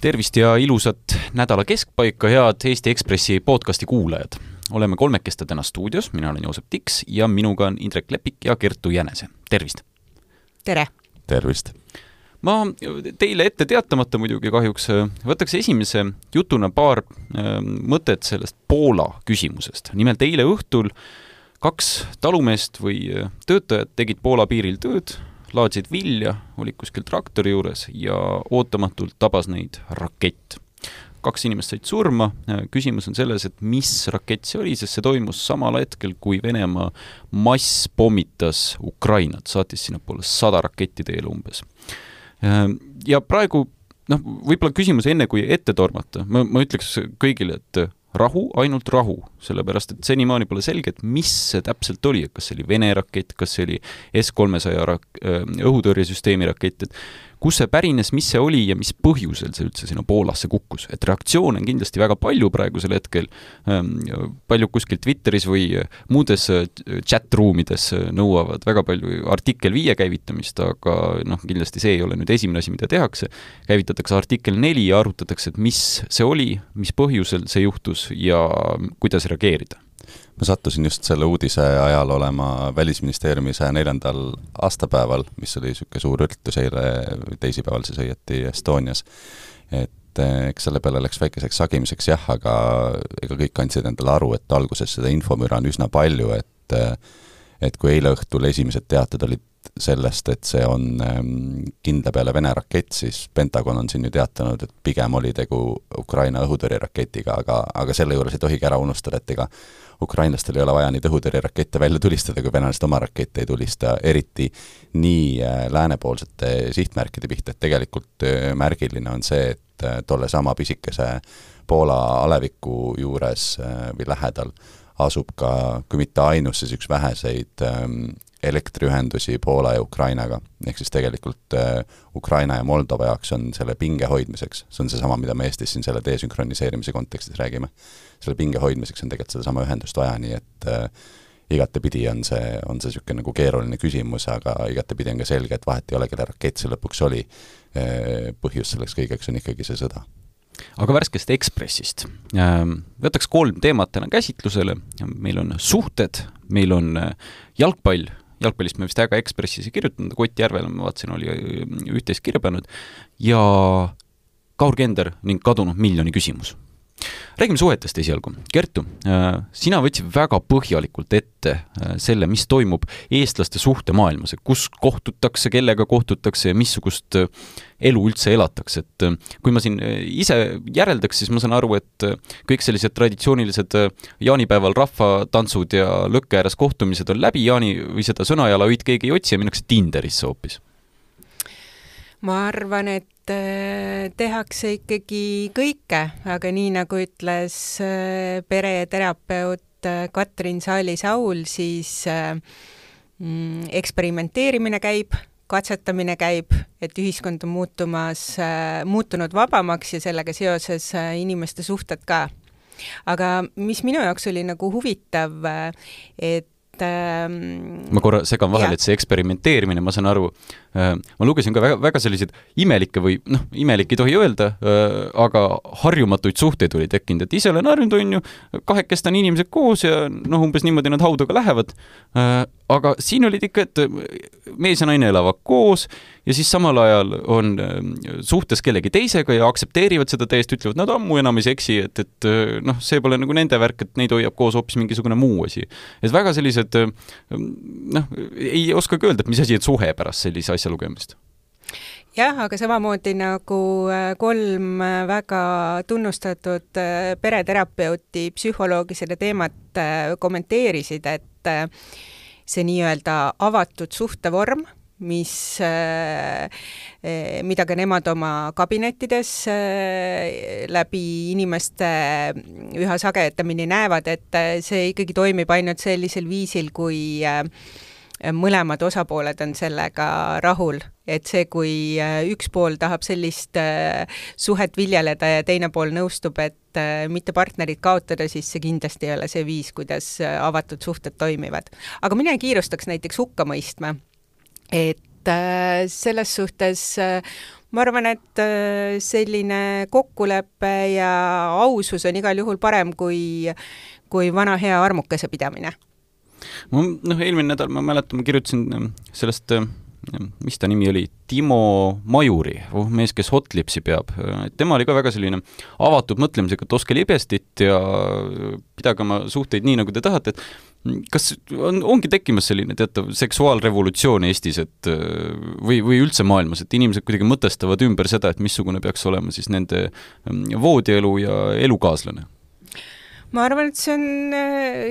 tervist ja ilusat nädala keskpaika, head Eesti Ekspressi podcasti kuulajad! oleme kolmekesti täna stuudios, mina olen Joosep Tiks ja minuga on Indrek Lepik ja Kertu Jänese, tervist! tere! tervist! ma teile ette teatamata muidugi kahjuks võtaks esimese jutuna paar äh, mõtet sellest Poola küsimusest. nimelt eile õhtul kaks talumeest või äh, töötajat tegid Poola piiril tööd, laadsid vilja, olid kuskil traktori juures ja ootamatult tabas neid rakett. kaks inimest said surma, küsimus on selles, et mis rakett see oli, sest see toimus samal hetkel, kui Venemaa masspommitas Ukrainat, saatis sinnapoole sada raketti teele umbes. Ja praegu noh, võib-olla küsimus enne, kui ette tormata, ma, ma ütleks kõigile, et rahu, ainult rahu, sellepärast et senimaani pole selge, et mis see täpselt oli, et kas see oli Vene rakett, kas see oli S-300 rak-, õhutõrjesüsteemi rakett, et kust see pärines, mis see oli ja mis põhjusel see üldse sinna Poolasse kukkus. et reaktsioone on kindlasti väga palju praegusel hetkel, ähm, paljud kuskil Twitteris või muudes äh, chat-ruumides äh, nõuavad väga palju artikkel viie käivitamist, aga noh, kindlasti see ei ole nüüd esimene asi, mida tehakse, käivitatakse artikkel neli ja arutatakse, et mis see oli, mis põhjusel see juhtus ja kuidas reageerida ma sattusin just selle uudise ajal olema Välisministeeriumi saja neljandal aastapäeval, mis oli niisugune suur üritus eile, teisipäeval siis õieti Estonias, et eh, eks selle peale läks väikeseks sagimiseks jah, aga ega kõik andsid endale aru, et alguses seda infomüra on üsna palju, et eh, et kui eile õhtul esimesed teated olid sellest, et see on ehm, kindla peale Vene rakett, siis Pentagon on siin ju teatanud, et pigem oli tegu Ukraina õhutõrjeraketiga, aga, aga selle juures ei tohigi ära unustada, et ega ukrainlastel ei ole vaja neid õhutõrjerakette välja tulistada, kui venelased oma rakette ei tulista, eriti nii äh, läänepoolsete sihtmärkide pihta, et tegelikult äh, märgiline on see, et äh, tolle sama pisikese Poola aleviku juures või lähedal asub ka, kui mitte ainus, siis üks väheseid ähm, elektriühendusi Poola ja Ukrainaga. ehk siis tegelikult äh, Ukraina ja Moldova jaoks on selle pinge hoidmiseks, see on seesama, mida me Eestis siin selle desünkroniseerimise kontekstis räägime, selle pinge hoidmiseks on tegelikult sedasama ühendust vaja, nii et äh, igatepidi on see, on see niisugune nagu keeruline küsimus, aga igatepidi on ka selge, et vahet ei ole, kelle rakett see lõpuks oli, äh, põhjus selleks kõigeks on ikkagi see sõda aga värskest Ekspressist. Ähm, võtaks kolm teemat täna käsitlusele, meil on suhted, meil on äh, jalgpall jalgpallist me vist väga Ekspressis ei kirjutanud, Kotti Järvel ma vaatasin, oli äh, üht-teist kirja pannud, ja Kaur Kender ning kadunud miljoni küsimus räägime suhetest esialgu. Kertu, äh, sina võtsid väga põhjalikult ette äh, selle, mis toimub eestlaste suhtemaailmas, kus kohtutakse, kellega kohtutakse ja missugust äh, elu üldse elatakse, et kui ma siin ise järeldaks, siis ma saan aru, et kõik sellised traditsioonilised jaanipäeval rahvatantsud ja lõkke ääres kohtumised on läbi, jaani või seda sõnajalahõid keegi ei otsi ja minnakse Tinderisse hoopis ma arvan, et tehakse ikkagi kõike, aga nii nagu ütles äh, pereterapeut äh, Katrin Saali-Saul, siis mm, eksperimenteerimine käib, katsetamine käib, et ühiskond on muutumas, muutunud vabamaks ja sellega seoses inimeste suhted ka. aga mis minu jaoks oli nagu huvitav, et ähm, ma korra segan vahele, et see eksperimenteerimine, ma saan aru äh,, ma lugesin ka väga, väga selliseid imelikke või noh, imelik ei tohi öelda äh,, aga harjumatuid suhteid oli tekkinud, et ise olen harjunud, on ju, kahekesti on inimesed koos ja noh, umbes niimoodi nad hauda ka lähevad äh,, aga siin olid ikka, et mees ja naine elavad koos ja siis samal ajal on äh, suhtes kellegi teisega ja aktsepteerivad seda täiesti, ütlevad, nad ammu enam ei seksi, et, et äh, noh, see pole nagu nende värk, et neid hoiab koos hoopis mingisugune muu asi. et väga sellised äh, noh, ei oskagi öelda, et mis asi on suhe pärast sellise asja lugemist. Jah, aga samamoodi nagu kolm väga tunnustatud pereterapeuti, psühholoogi seda teemat kommenteerisid, et see nii-öelda avatud suhtevorm, mis, äh, äh, mida ka nemad oma kabinettides äh, läbi inimeste üha sagedamini näevad, et see ikkagi toimib ainult sellisel viisil, kui mõlemad osapooled on sellega rahul, et see, kui üks pool tahab sellist suhet viljeleda ja teine pool nõustub, et mitte partnerit kaotada, siis see kindlasti ei ole see viis, kuidas avatud suhted toimivad. aga mina ei kiirustaks näiteks hukka mõistma, et selles suhtes ma arvan, et äh, selline kokkulepe ja ausus on igal juhul parem kui, kui vana hea armukese pidamine. Ma noh, eelmine nädal ma mäletan, ma kirjutasin ähm, sellest äh, mis ta nimi oli, Timo Majuri, oh mees, kes Hotlipsi peab, tema oli ka väga selline avatud mõtlemisega, et ostke libestit ja pidage oma suhteid nii, nagu te tahate, et kas on, ongi tekkimas selline teatav seksuaalrevolutsioon Eestis, et või, või üldse maailmas, et inimesed kuidagi mõtestavad ümber seda, et missugune peaks olema siis nende voodielu ja elukaaslane? Ma arvan, et see on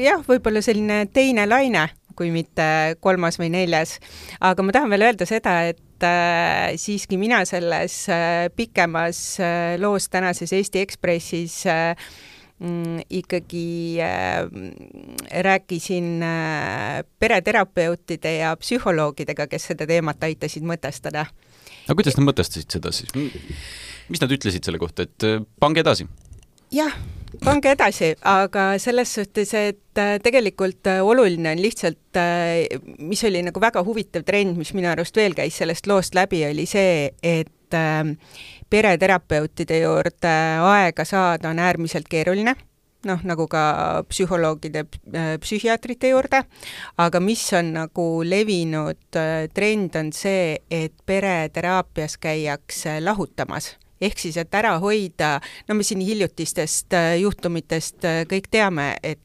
jah, võib-olla selline teine laine, kui mitte kolmas või neljas. aga ma tahan veel öelda seda, et äh, siiski mina selles äh, pikemas äh, loos tänases Eesti Ekspressis äh, mm, ikkagi äh, rääkisin äh, pereterapeutide ja psühholoogidega, kes seda teemat aitasid mõtestada. aga kuidas nad mõtestasid seda siis? mis nad ütlesid selle kohta, et äh, pange edasi? jah, pange edasi, aga selles suhtes, et äh, tegelikult äh, oluline on lihtsalt, mis oli nagu väga huvitav trend, mis minu arust veel käis sellest loost läbi, oli see, et pereterapeutide juurde aega saada on äärmiselt keeruline. Noh, nagu ka psühholoogide, psühhiaatrite juurde, aga mis on nagu levinud trend, on see, et pereteraapias käiakse lahutamas ehk siis, et ära hoida, no me siin hiljutistest juhtumitest kõik teame, et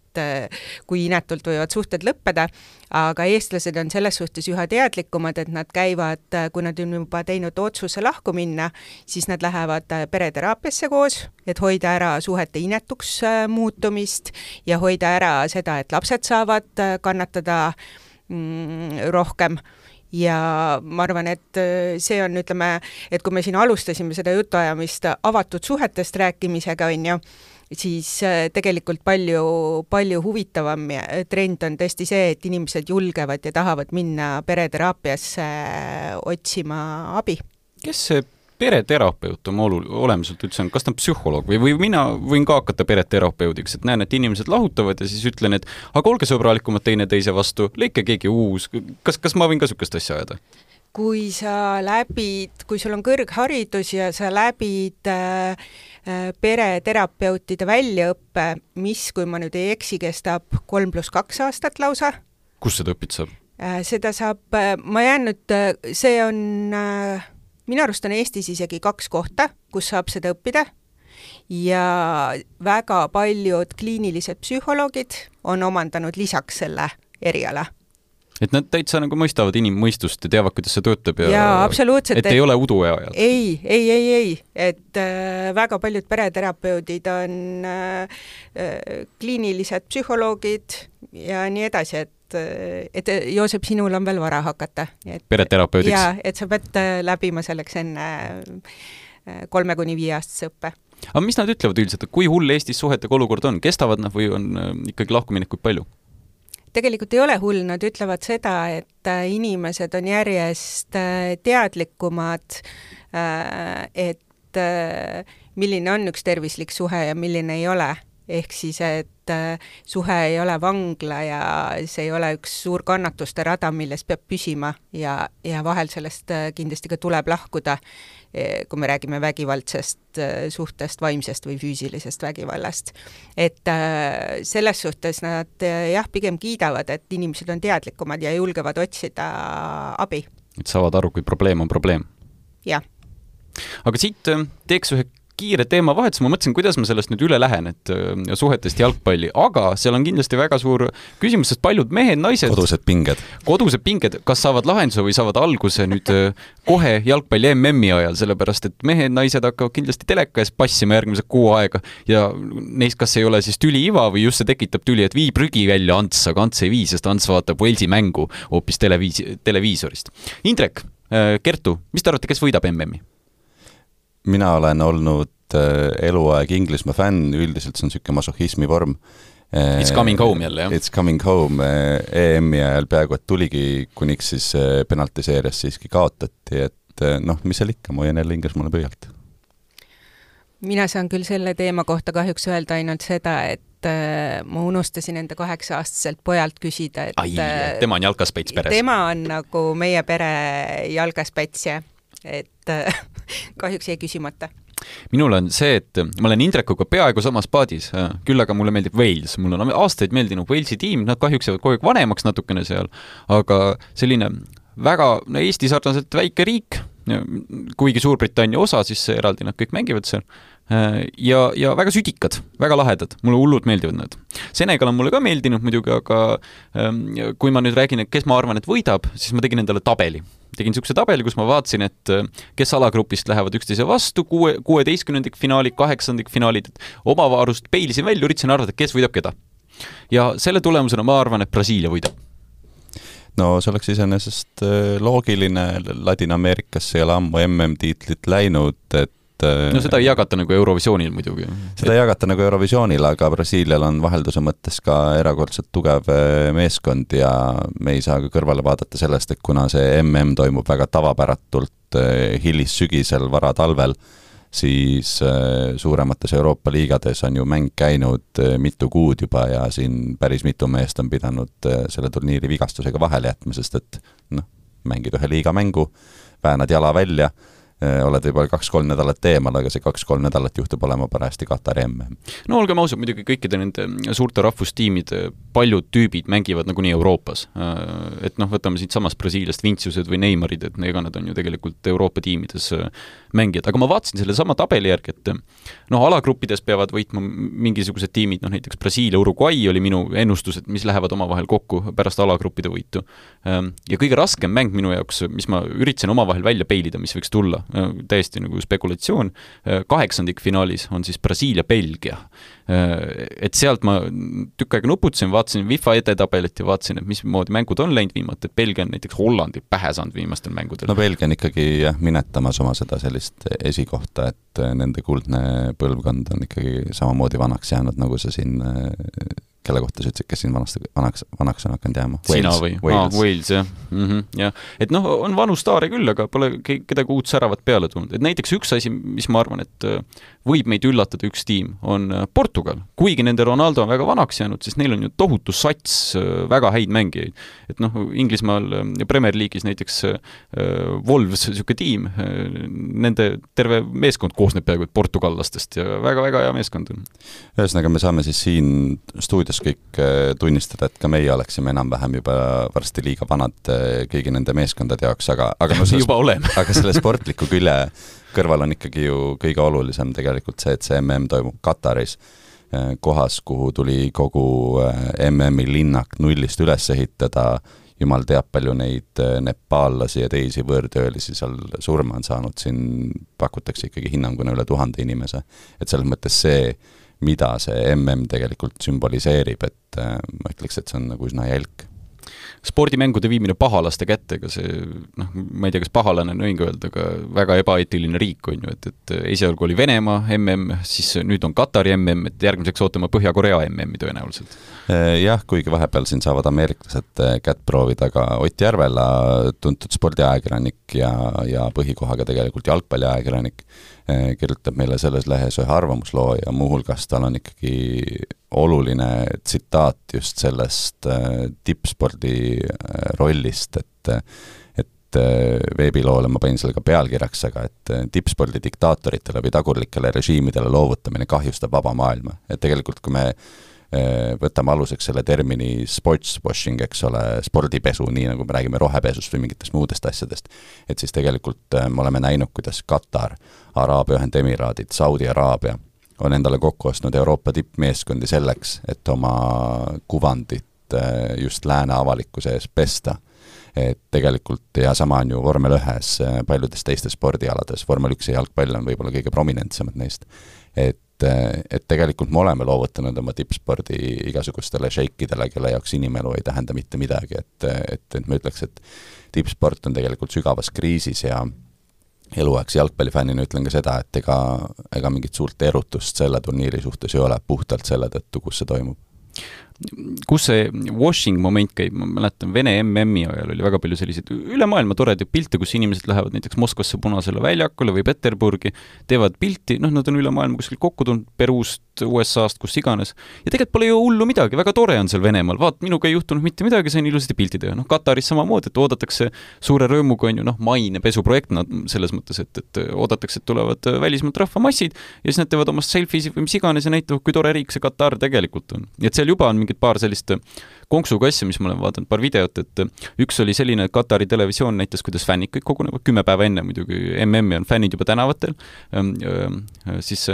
kui inetult võivad suhted lõppeda, aga eestlased on selles suhtes üha teadlikumad, et nad käivad, kui nad on juba teinud otsuse lahku minna, siis nad lähevad pereteraapiasse koos, et hoida ära suhete inetuks muutumist ja hoida ära seda, et lapsed saavad kannatada mm, rohkem ja ma arvan, et see on, ütleme, et kui me siin alustasime seda jutuajamist avatud suhetest rääkimisega, on ju, siis äh, tegelikult palju, palju huvitavam trend on tõesti see, et inimesed julgevad ja tahavad minna pereteraapiasse äh, otsima abi. kes see pereterapeut oma olu-, olemuselt üldse on, kas ta on psühholoog või, või mina võin ka hakata pereterapeudiks, et näen, et inimesed lahutavad ja siis ütlen, et aga olge sõbralikumad teineteise vastu, leidke keegi uus, kas, kas ma võin ka niisugust asja ajada? kui sa läbid, kui sul on kõrgharidus ja sa läbid äh, Äh, pereterapeutide väljaõpe, mis, kui ma nüüd ei eksi, kestab kolm pluss kaks aastat lausa. kus seda õppida saab? Äh, seda saab, äh, ma jään nüüd, see on, minu arust on Eestis isegi kaks kohta, kus saab seda õppida ja väga paljud kliinilised psühholoogid on omandanud lisaks selle eriala et nad täitsa nagu mõistavad inimmõistust ja teavad, kuidas see töötab ja jaa, absoluutselt. et ei ole uduea ajal? ei, ei, ei, ei, et äh, väga paljud pereterapeudid on äh, äh, kliinilised psühholoogid ja nii edasi, et äh, et Joosep, sinul on veel vara hakata. pereterapeudiks? jaa, et sa pead äh, läbima selleks enne äh, kolme kuni viieaastase õppe. aga mis nad ütlevad üldiselt, et kui hull Eestis suhetega olukord on, kestavad nad või on ikkagi lahkuminekuid palju? tegelikult ei ole hull, nad ütlevad seda, et äh, inimesed on järjest äh, teadlikumad, äh, et milline on üks tervislik suhe ja milline ei ole. Ehk siis, et suhe ei ole vangla ja see ei ole üks suur kannatuste rada, milles peab püsima ja, ja vahel sellest kindlasti ka tuleb lahkuda Eh, kui me räägime vägivaldsest eh, suhtest, vaimsest või füüsilisest vägivallast. et äh, selles suhtes nad jah, pigem kiidavad, et inimesed on teadlikumad ja julgevad otsida abi. et saavad aru, kui probleem on probleem? jah. aga siit teeks ühe kiire teemavahetus, ma mõtlesin, kuidas ma sellest nüüd üle lähen, et äh, suhetest jalgpalli, aga seal on kindlasti väga suur küsimus, sest paljud mehed, naised kodused pinged. kodused pinged, kas saavad lahenduse või saavad alguse nüüd äh, kohe jalgpalli MM-i ajal, sellepärast et mehed-naised hakkavad kindlasti teleka ees passima järgmised kuu aega ja neist kas ei ole siis tüli iva või just see tekitab tüli, et vii prügi välja Ants, aga Ants ei vii, sest Ants vaatab Walesi mängu hoopis televiis-, televiisorist. Indrek, äh, Kertu, mis te arvate, kes võidab MM-i? Mina olen olnud äh, eluaeg Inglismaa fänn, üldiselt see on niisugune masohhismi vorm. It's coming home jälle, jah? It's coming home, äh, EM-i ajal peaaegu et tuligi, kuniks siis äh, penaltiseerias siiski kaotati, et noh, mis seal ikka, ma hoian jälle Inglismaale pöialt. mina saan küll selle teema kohta kahjuks öelda ainult seda, et ma unustasin enda kaheksa-aastaselt pojalt küsida, et ai, tema on jalkaspets peres? tema on nagu meie pere jalkaspets, jah et kahjuks jäi küsimata. Minul on see, et ma olen Indrekuga peaaegu samas paadis, küll aga mulle meeldib Wales, mulle on aastaid meeldinud Walesi tiim, nad kahjuks jäävad kogu aeg vanemaks natukene seal, aga selline väga, no Eesti sarnaselt väike riik, kuigi Suurbritannia osa, siis eraldi nad kõik mängivad seal, ja, ja väga südikad, väga lahedad, mulle hullult meeldivad nad. Senegal on mulle ka meeldinud muidugi, aga ähm, kui ma nüüd räägin, et kes ma arvan, et võidab, siis ma tegin endale tabeli tegin niisuguse tabeli, kus ma vaatasin, et äh, kes alagrupist lähevad üksteise vastu, kuue, kuueteistkümnendikfinaalid, kaheksandikfinaalid, omavaarust peilisin välja, üritasin arvata, kes võidab keda. ja selle tulemusena ma arvan, et Brasiilia võidab no see oleks iseenesest äh, loogiline, Ladina-Ameerikasse ei ole ammu MM-tiitlit läinud, et et no seda ei jagata nagu Eurovisioonil muidugi. seda ei jagata nagu Eurovisioonil, aga Brasiilial on vahelduse mõttes ka erakordselt tugev eh, meeskond ja me ei saa ka kõrvale vaadata sellest, et kuna see mm toimub väga tavapäratult eh, hilissügisel, varatalvel, siis suuremates Euroopa liigades on ju mäng käinud mitu kuud juba ja siin päris mitu meest on pidanud selle turniiri vigastusega vahele jätma, sest et noh, mängid ühe liiga mängu, väänad jala välja Äh, oled võib-olla kaks-kolm nädalat eemal, aga see kaks-kolm nädalat juhtub olema parajasti Katari MM. no olgem ausad, muidugi kõikide nende suurte rahvustiimide paljud tüübid mängivad nagunii Euroopas. Äh, et noh, võtame siitsamast Brasiiliast Vintsiused või Neymarid, et ega nad on ju tegelikult Euroopa tiimides äh, mängijad, aga ma vaatasin sellesama tabeli järgi, et noh, alagruppides peavad võitma mingisugused tiimid, noh näiteks Brasiilia, Uruguay oli minu ennustus, et mis lähevad omavahel kokku pärast alagruppide võitu. Ja kõige raskem mäng minu jaoks, mis ma üritasin omavahel välja peilida, mis võiks tulla, Äh, täiesti nagu spekulatsioon, äh, kaheksandikfinaalis on siis Brasiilia-Belgia. Äh, et sealt ma tükk aega nuputasin, vaatasin FIFA edetabelit ja vaatasin, et mismoodi mängud on läinud viimati, et Belgia on näiteks Hollandi pähe saanud viimastel mängudel. no Belgia on ikkagi jah, minetamas oma seda sellist esikohta, et nende kuldne põlvkond on ikkagi samamoodi vanaks jäänud, nagu see siin kelle kohta sa ütlesid, kes siin vanasti, vanaks, vanaks on hakanud jääma? sina või? aa, Wales, jah mm. -hmm, jah, et noh, on vanu staare küll, aga pole kedagi uut säravat peale tulnud, et näiteks üks asi, mis ma arvan, et äh, võib meid üllatada, üks tiim, on äh, Portugal. kuigi nende Ronaldo on väga vanaks jäänud, siis neil on ju tohutu sats äh, väga häid mängijaid. et noh, Inglismaal ja Premier League'is näiteks Wolves, niisugune tiim, nende terve meeskond koosneb peaaegu et portugallastest ja väga-väga hea meeskond on. ühesõnaga, me saame siis siin stuudios suutis kõik äh, tunnistada, et ka meie oleksime enam-vähem juba varsti liiga vanad äh, kõigi nende meeskondade jaoks, aga, aga no juba oleme. aga selle sportliku külje kõrval on ikkagi ju kõige olulisem tegelikult see, et see mm toimub Kataris, äh, kohas, kuhu tuli kogu MM-i linnak nullist üles ehitada, jumal teab, palju neid nepaallasi ja teisi võõrtöölisi seal surma on saanud, siin pakutakse ikkagi hinnanguna üle tuhande inimese. et selles mõttes see mida see mm tegelikult sümboliseerib, et äh, ma ütleks, et see on nagu üsna jälk spordimängude viimine pahalaste kätte, ega see noh, ma ei tea, kas pahalane on õige öelda, aga väga ebaeetiline riik on ju, et, et esialgu oli Venemaa mm, siis nüüd on Katari mm, et järgmiseks ootame Põhja-Korea MM-i tõenäoliselt. Äh, jah, kuigi vahepeal siin saavad ameeriklased äh, kätt proovida, aga Ott Järvela, tuntud spordiajakirjanik ja, ja põhikohaga tegelikult jalgpalliajakirjanik, kirjutab meile selles lehes ühe arvamusloo ja muuhulgas tal on ikkagi oluline tsitaat just sellest eh, tippspordi eh, rollist, et et veebiloole ma panin selle ka pealkirjaks, aga et tippspordi diktaatoritele või tagurlikele režiimidele loovutamine kahjustab vaba maailma. et tegelikult, kui me võtame aluseks selle termini sports washing, eks ole, spordipesu, nii nagu me räägime rohepesust või mingitest muudest asjadest, et siis tegelikult äh, me oleme näinud, kuidas Katar, Araabia Ühendemiraadid, Saudi Araabia on endale kokku ostnud Euroopa tippmeeskondi selleks, et oma kuvandit äh, just lääne avalikkuse ees pesta et tegelikult ja sama on ju vormel ühes paljudes teistes spordialades, vormel üks ja jalgpall on võib-olla kõige prominentsemad neist. et et, et tegelikult me oleme loovutanud oma tippspordi igasugustele šeikidele, kelle jaoks inimelu ei tähenda mitte midagi, et, et, et ma ütleks, et tippsport on tegelikult sügavas kriisis ja eluaegse jalgpallifännina ütlen ka seda, et ega, ega mingit suurt erutust selle turniiri suhtes ei ole, puhtalt selle tõttu, kus see toimub kus see washing moment käib, ma mäletan, Vene MM-i ajal oli väga palju selliseid üle maailma toredaid pilte, kus inimesed lähevad näiteks Moskvasse Punasele väljakule või Peterburgi, teevad pilti, noh, nad on üle maailma kuskil kokku tulnud, Peruust, USA-st, kus iganes. ja tegelikult pole ju hullu midagi, väga tore on seal Venemaal, vaat, minuga ei juhtunud mitte midagi, sain ilusasti pilti teha, noh, Kataris samamoodi, et oodatakse suure rõõmuga, on ju, noh, mainepesuprojekt, nad selles mõttes, et, et oodatakse, et tulevad välismaalt rahvamassid ja siis nad teevad omast selfisid või mis iganes ja näitavad, kui tore riik see Katar tegelikult on. et seal juba on mingid paar sellist konksuga asja, mis ma olen vaadanud, paar videot, et üks oli selline, Katari televisioon näitas, kuidas fännid kõik kogunevad, kümme päeva enne muidugi MM-i on fännid juba tänavatel, siis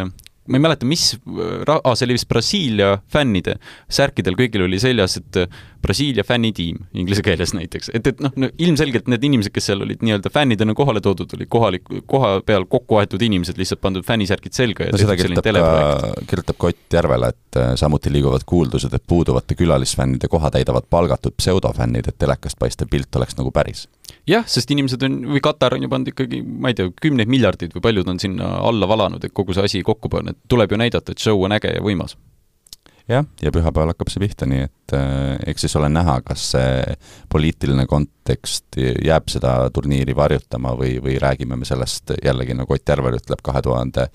ma ei mäleta, mis, see oli vist Brasiilia fännide, särkidel kõigil oli seljas, et Brasiilia fännitiim inglise keeles näiteks, et, et noh no,, ilmselgelt need inimesed, kes seal olid nii-öelda fännidena kohale toodud, olid kohalik, koha peal kokku aetud inimesed, lihtsalt pandud fännisärgid selga ja no seda kirjutab ka, kirjutab ka Ott Järvela, et äh, samuti liiguvad kuuldused, et puuduvate külalisfännide koha täidavad palgatud pseudofännid, et telekast paistev pilt oleks nagu päris. jah, sest inimesed on, või Katar on ju pannud ikkagi, ma ei tea, kümneid miljardeid või paljud on sinna alla valanud, et kogu see asi kokku panna, et tuleb ju näidata, et show on äge ja võimas jah, ja pühapäeval hakkab see pihta, nii et äh, eks siis ole näha, kas see poliitiline kontekst jääb seda turniiri varjutama või, või räägime me sellest jällegi, nagu Ott Järvel ütleb, kahe tuhande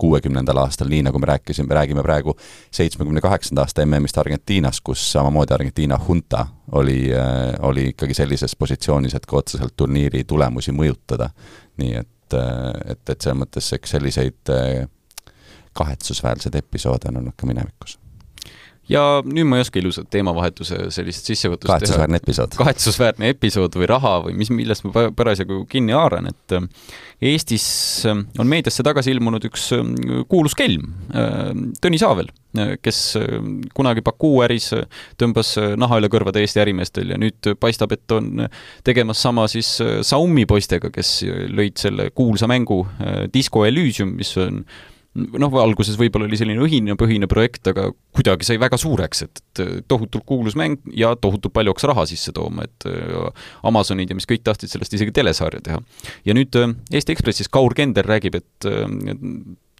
kuuekümnendal aastal, nii nagu me rääkisime, räägime praegu seitsmekümne kaheksanda aasta MM-ist Argentiinas, kus samamoodi Argentiina hunta oli äh,, oli ikkagi sellises positsioonis, et ka otseselt turniiri tulemusi mõjutada. nii et, äh, et, et selles mõttes eks selliseid äh, kahetsusväärseid episoode on olnud ka minevikus ja nüüd ma ei oska ilusat teemavahetuse sellist sissejuhatust teha. kahetsusväärne episood. kahetsusväärne episood või raha või mis, millest ma parasjagu kinni haaran, et äh, Eestis äh, on meediasse tagasi ilmunud üks äh, kuulus kelm, Tõnis Aavel, kes kunagi Bakuu äris tõmbas naha üle kõrvade Eesti ärimeestel ja nüüd paistab, et on tegemas sama siis Saumi poistega, kes lõid selle kuulsa mängu Disco Elysium, mis on noh, alguses võib-olla oli selline õhinapõhine projekt, aga kuidagi sai väga suureks, et, tohutult kuulus mäng ja tohutult palju hakkas raha sisse tooma, et äh, Amazonid ja mis kõik tahtsid sellest isegi telesarja teha. ja nüüd äh, Eesti Ekspressis Kaur Kender räägib, et äh,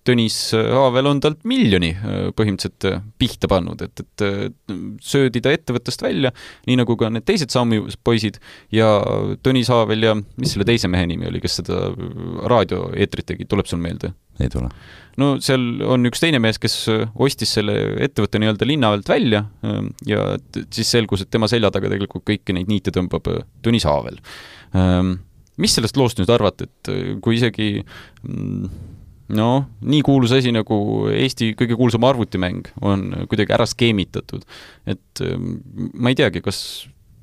Tõnis Haavel on talt miljoni põhimõtteliselt pihta pannud, et, et söödi ta ettevõttest välja, nii nagu ka need teised Sammi poisid, ja Tõnis Haavel ja mis selle teise mehe nimi oli, kes seda raadioeetrit tegi, tuleb sul meelde? Ei tule no seal on üks teine mees, kes äh, ostis selle ettevõtte nii-öelda linna alt välja ähm, ja siis selgus, et tema selja taga tegelikult kõiki neid niite tõmbab äh, Tõnis Haavel. Ähm, mis sellest loost nüüd arvate, et äh, kui isegi noh, nii kuulus asi nagu Eesti kõige kuulsam arvutimäng on kuidagi ära skeemitatud, et ähm, ma ei teagi, kas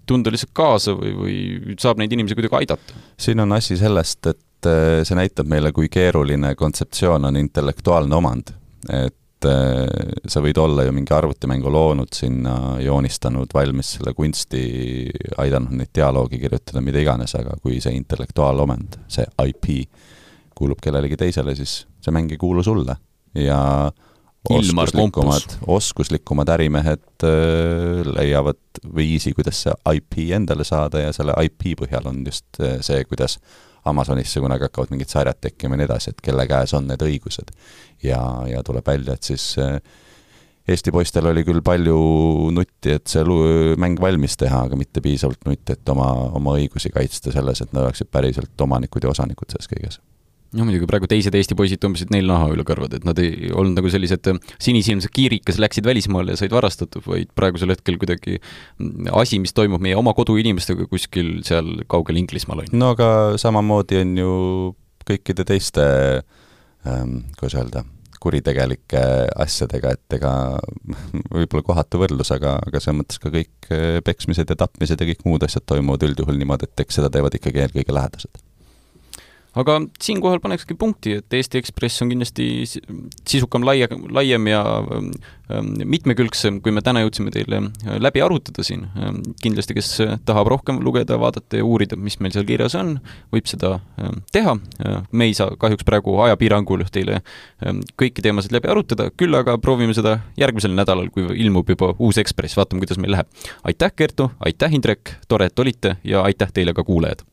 tunda lihtsalt kaasa või, või saab neid inimesi kuidagi aidata? siin on asi sellest, et et äh, see näitab meile, kui keeruline kontseptsioon on intellektuaalne omand. et äh, sa võid olla ju mingi arvutimängu loonud sinna, joonistanud valmis selle kunsti, aidanud neid dialoogi kirjutada, mida iganes, aga kui see intellektuaalomand, see IP, kuulub kellelegi teisele, siis see mäng ei kuulu sulle ja oskuslikumad, oskuslikumad ärimehed äh, leiavad viisi, kuidas see IP endale saada ja selle IP põhjal on just see, kuidas Amazonisse kunagi hakkavad mingid sarjad tekkima ja nii edasi, et kelle käes on need õigused. ja, ja tuleb välja, et siis äh, Eesti poistel oli küll palju nutti, et see mäng valmis teha, aga mitte piisavalt nutti, et oma, oma õigusi kaitsta selles, et nad oleksid päriselt omanikud ja osanikud selles kõiges noh, muidugi praegu teised Eesti poisid tõmbasid neil naha üle kõrvade, et nad ei olnud nagu sellised äh, sinisilmsed kiirid, kes läksid välismaale ja said varastatud, vaid praegusel hetkel kuidagi mm, asi, mis toimub meie oma koduinimestega kuskil seal kaugel Inglismaal, on ju. no aga samamoodi on ju kõikide teiste ähm,, kuidas öelda, kuritegelike asjadega, et ega võib-olla kohatu võrdlus, aga, aga selles mõttes ka kõik äh, peksmised ja tapmised ja kõik muud asjad toimuvad üldjuhul niimoodi, et eks seda teevad ikkagi eelkõige lähedased aga siinkohal panekski punkti, et Eesti Ekspress on kindlasti sisukam, laia, laiem ja ähm, mitmekülgsem, kui me täna jõudsime teile äh, läbi arutada siin. Ähm, kindlasti, kes tahab rohkem lugeda, vaadata ja uurida, mis meil seal kirjas on, võib seda ähm, teha. Äh, me ei saa kahjuks praegu ajapiirangul teile kõiki teemasid läbi arutada, küll aga proovime seda järgmisel nädalal, kui ilmub juba uus Ekspress, vaatame, kuidas meil läheb. aitäh, Kertu, aitäh, Indrek, tore, et olite ja aitäh teile ka, kuulajad!